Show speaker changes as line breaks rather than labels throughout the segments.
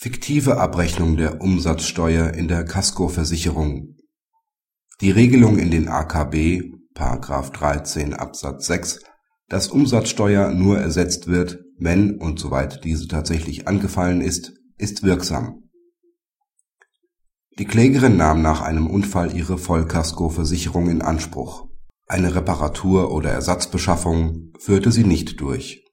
Fiktive Abrechnung der Umsatzsteuer in der Kaskoversicherung Die Regelung in den AKB § 13 Absatz 6, dass Umsatzsteuer nur ersetzt wird, wenn und soweit diese tatsächlich angefallen ist, ist wirksam. Die Klägerin nahm nach einem Unfall ihre Vollkaskoversicherung in Anspruch. Eine Reparatur oder Ersatzbeschaffung führte sie nicht durch.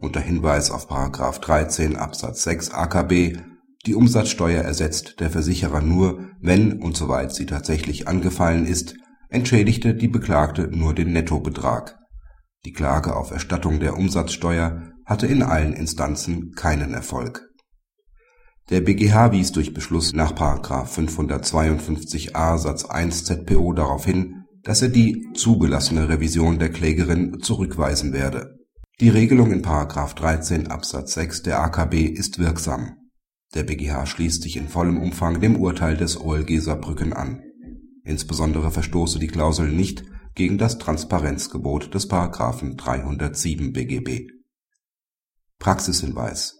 Unter Hinweis auf § 13 Absatz 6 AKB die Umsatzsteuer ersetzt der Versicherer nur, wenn und soweit sie tatsächlich angefallen ist, entschädigte die Beklagte nur den Nettobetrag. Die Klage auf Erstattung der Umsatzsteuer hatte in allen Instanzen keinen Erfolg. Der BGH wies durch Beschluss nach § 552a Satz 1 ZPO darauf hin, dass er die zugelassene Revision der Klägerin zurückweisen werde. Die Regelung in § 13 Absatz 6 der AKB ist wirksam der BGH schließt sich in vollem Umfang dem Urteil des OLG Saarbrücken an. Insbesondere verstoße die Klausel nicht gegen das Transparenzgebot des § 307 BGB. Praxishinweis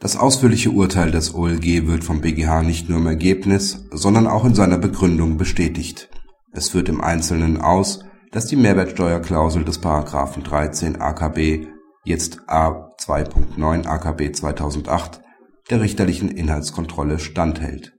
Das ausführliche Urteil des OLG wird vom BGH nicht nur im Ergebnis, sondern auch in seiner Begründung bestätigt. Es führt im Einzelnen aus, dass die Mehrwertsteuerklausel des § 13 AKB (jetzt A 2.9 AKB 2008) der richterlichen Inhaltskontrolle standhält